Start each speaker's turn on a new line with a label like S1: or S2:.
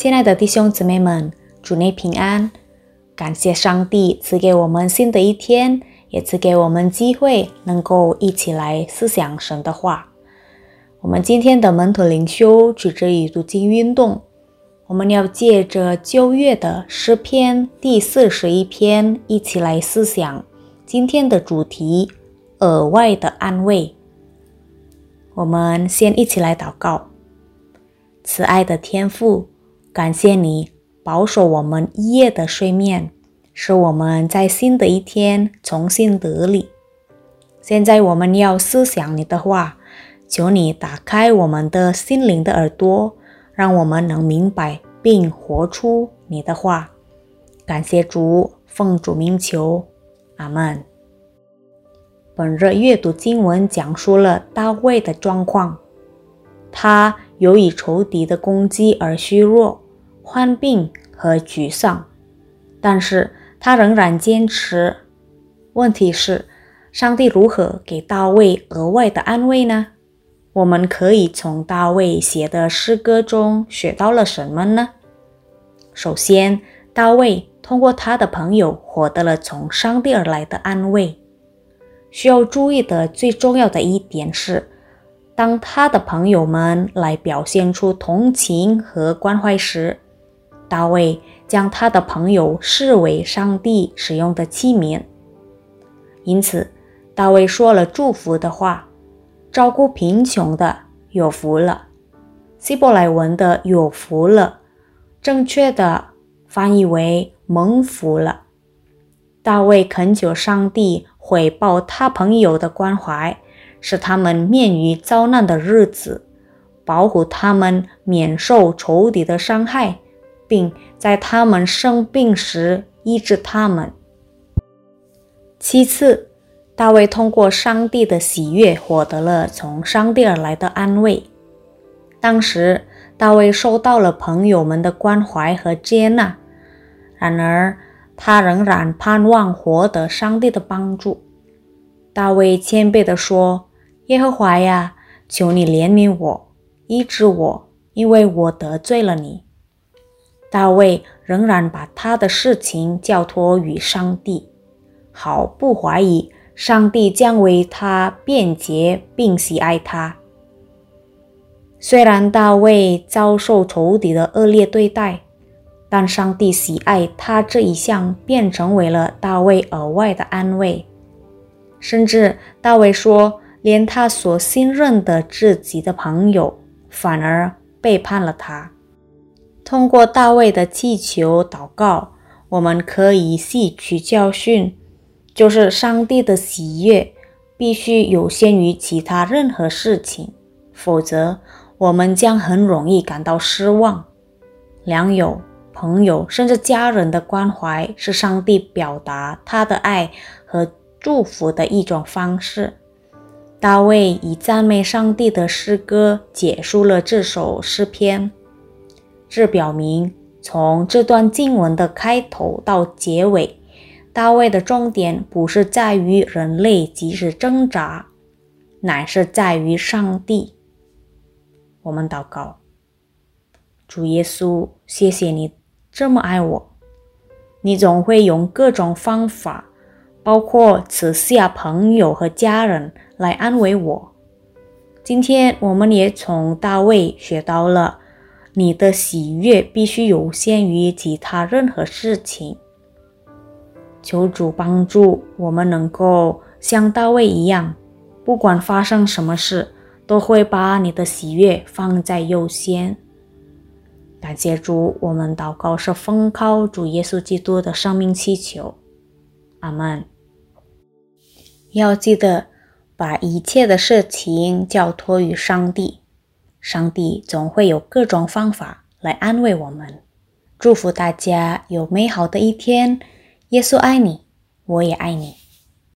S1: 亲爱的弟兄姊妹们，主内平安！感谢上帝赐给我们新的一天，也赐给我们机会，能够一起来思想神的话。我们今天的门徒灵修取之于读经运动，我们要借着旧约的诗篇第四十一篇，一起来思想今天的主题：额外的安慰。我们先一起来祷告，慈爱的天父。感谢你保守我们一夜的睡眠，使我们在新的一天重新得力。现在我们要思想你的话，求你打开我们的心灵的耳朵，让我们能明白并活出你的话。感谢主，奉主名求，阿门。本日阅读经文讲述了大卫的状况，他。由于仇敌的攻击而虚弱、患病和沮丧，但是他仍然坚持。问题是，上帝如何给大卫额外的安慰呢？我们可以从大卫写的诗歌中学到了什么呢？首先，大卫通过他的朋友获得了从上帝而来的安慰。需要注意的最重要的一点是。当他的朋友们来表现出同情和关怀时，大卫将他的朋友视为上帝使用的器皿。因此，大卫说了祝福的话：“照顾贫穷的有福了。”希伯来文的“有福了”，正确的翻译为“蒙福了”。大卫恳求上帝回报他朋友的关怀。使他们免于遭难的日子，保护他们免受仇敌的伤害，并在他们生病时医治他们。其次，大卫通过上帝的喜悦获得了从上帝而来的安慰。当时，大卫受到了朋友们的关怀和接纳，然而他仍然盼望获得上帝的帮助。大卫谦卑地说。耶和华呀，求你怜悯我，医治我，因为我得罪了你。大卫仍然把他的事情交托于上帝，毫不怀疑上帝将为他辩解并喜爱他。虽然大卫遭受仇敌的恶劣对待，但上帝喜爱他这一项，便成为了大卫额外的安慰。甚至大卫说。连他所信任的自己的朋友，反而背叛了他。通过大卫的祈求祷告，我们可以吸取教训，就是上帝的喜悦必须优先于其他任何事情，否则我们将很容易感到失望。良友、朋友甚至家人的关怀，是上帝表达他的爱和祝福的一种方式。大卫以赞美上帝的诗歌结束了这首诗篇，这表明从这段经文的开头到结尾，大卫的重点不是在于人类即使挣扎，乃是在于上帝。我们祷告：主耶稣，谢谢你这么爱我，你总会用各种方法，包括慈下朋友和家人。来安慰我。今天我们也从大卫学到了，你的喜悦必须优先于其他任何事情。求主帮助我们能够像大卫一样，不管发生什么事，都会把你的喜悦放在优先。感谢主，我们祷告是奉靠主耶稣基督的生命祈求，阿门。要记得。把一切的事情交托于上帝，上帝总会有各种方法来安慰我们。祝福大家有美好的一天。耶稣爱你，我也爱你。